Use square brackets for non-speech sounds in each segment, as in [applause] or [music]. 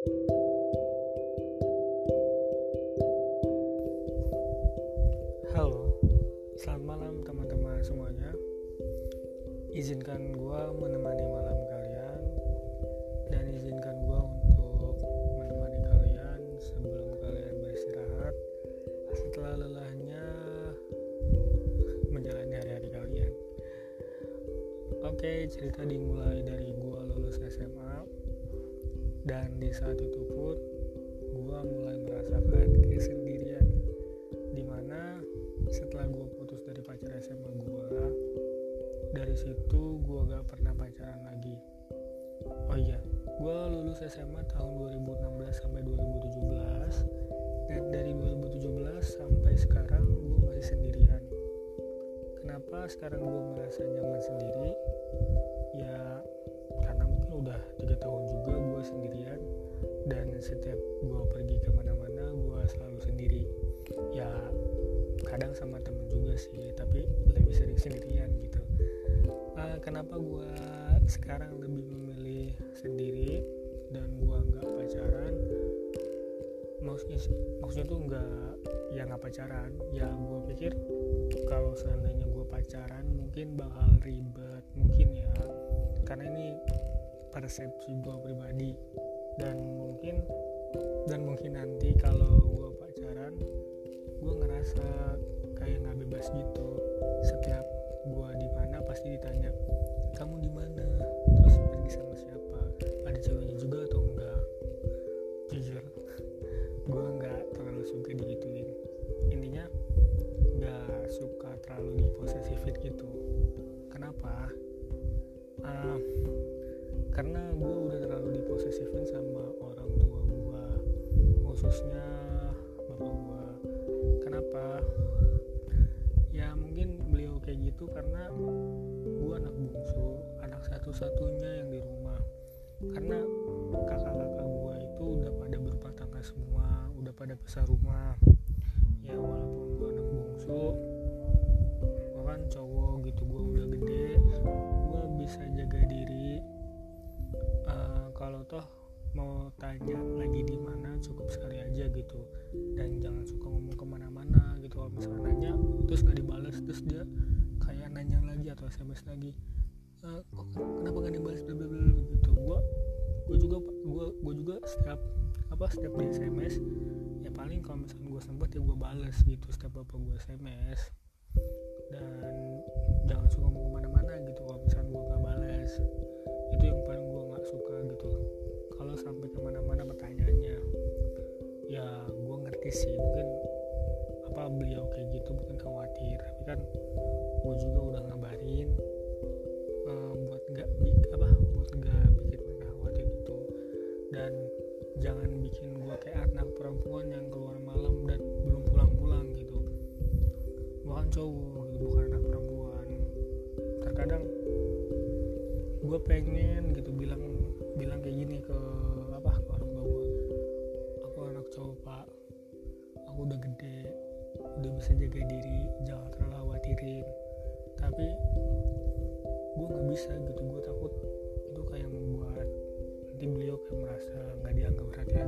Halo, selamat malam teman-teman semuanya. Izinkan gue menemani malam kalian dan izinkan gue untuk menemani kalian sebelum kalian beristirahat setelah lelahnya menjalani hari-hari kalian. Oke, cerita dimulai dari gue lulus SMA dan di saat itu pun gue mulai merasakan kesendirian. Di mana setelah gue putus dari pacar SMA gue dari situ gue gak pernah pacaran lagi. Oh iya gue lulus SMA tahun 2016 sampai 2017 dan dari 2017 sampai sekarang gue masih sendirian. Kenapa sekarang gue merasa nyaman sendiri? Ya karena mungkin udah tiga tahun juga gue sendirian dan setiap gue pergi ke mana-mana gue selalu sendiri. Ya kadang sama temen juga sih tapi lebih sering sendirian gitu. Uh, kenapa gue sekarang lebih memilih sendiri dan gue nggak pacaran? Maksudnya maksudnya tuh nggak ya nggak pacaran. Ya gue pikir kalau seandainya gue pacaran mungkin bakal ribet mungkin ya persepsi gue pribadi. Dan mungkin dan mungkin nanti kalau gue pacaran gue ngerasa kayak nggak bebas gitu karena gue udah terlalu diposesifin sama orang tua gue khususnya bapak gue kenapa? Ya mungkin beliau kayak gitu karena gue anak bungsu anak satu-satunya yang di rumah. Karena kakak-kakak gue itu udah pada berumah tangga semua udah pada besar rumah mau tanya lagi di mana cukup sekali aja gitu. Dan jangan suka ngomong ke mana-mana gitu. Kalau misalnya nanya terus nggak dibalas terus dia kayak nanya lagi atau sms lagi e, kok kenapa nggak dibalas bla bla bla gitu. Gua gua juga gua gua juga setiap apa setiap di sms ya paling kalau misalnya gua sempet ya gua balas gitu setiap apa gua sms ngerti sih. Mungkin apa beliau kayak gitu mungkin khawatir. Tapi kan gue juga udah ngabarin uh, buat nggak apa buat nggak bikin mereka khawatir gitu. Dan jangan bikin gue kayak anak perempuan yang keluar malam dan belum pulang-pulang gitu. Gue kan cowok gitu bukan anak perempuan. Terkadang gue pengen gitu bilang bilang kayak gini ke apa ke orang tua gue aku anak cowok pak aku udah gede udah bisa jaga diri jangan terlalu khawatirin. Tapi gue nggak bisa gitu gue takut. Itu kayak membuat nanti beliau kayak merasa nggak dianggap perhatiannya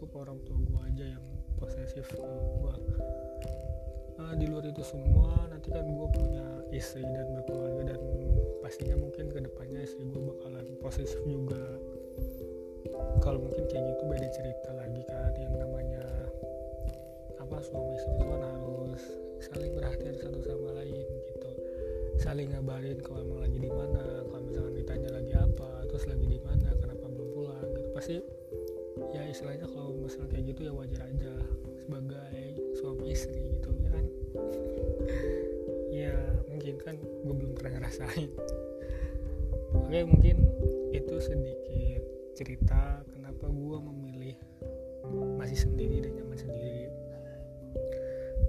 cukup orang tua gue aja yang posesif ke gue nah, di luar itu semua nanti kan gue punya istri dan berkeluarga dan pastinya mungkin ke depannya istri gue bakalan posesif juga. Kalau mungkin kayak gitu beda cerita lagi kan yang namanya apa suami istri itu kan harus saling perhatian satu sama lain gitu. Saling ngabarin kalau emang lagi di mana kalau misalnya ditanya lagi apa terus lagi di mana kenapa belum pulang gitu. Pasti ya istilahnya kalau misalnya kayak gitu ya wajar aja sebagai suami istri gitu ya kan? [laughs] Ya mungkin kan gue belum pernah ngerasain. Oke mungkin itu sedikit cerita kenapa gue memilih sendiri dan nyaman sendiri.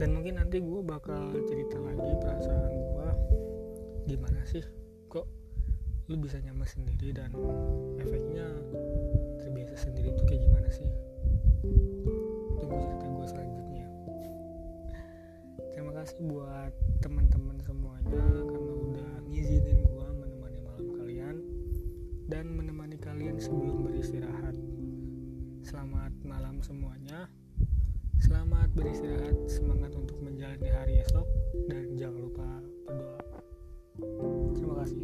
Dan mungkin nanti gue bakal cerita lagi perasaan gue gimana sih kok lu bisa nyaman sendiri dan efeknya terbiasa sendiri tuh kayak gimana sih tunggu cerita gue selanjutnya. Terima kasih buat teman-teman semuanya karena udah ngizinin gue menemani malam kalian dan menemani kalian sebelum beristirahat. Selamat malam semuanya. Selamat beristirahat semangat untuk menjalani hari esok dan jangan lupa berdoa. Terima kasih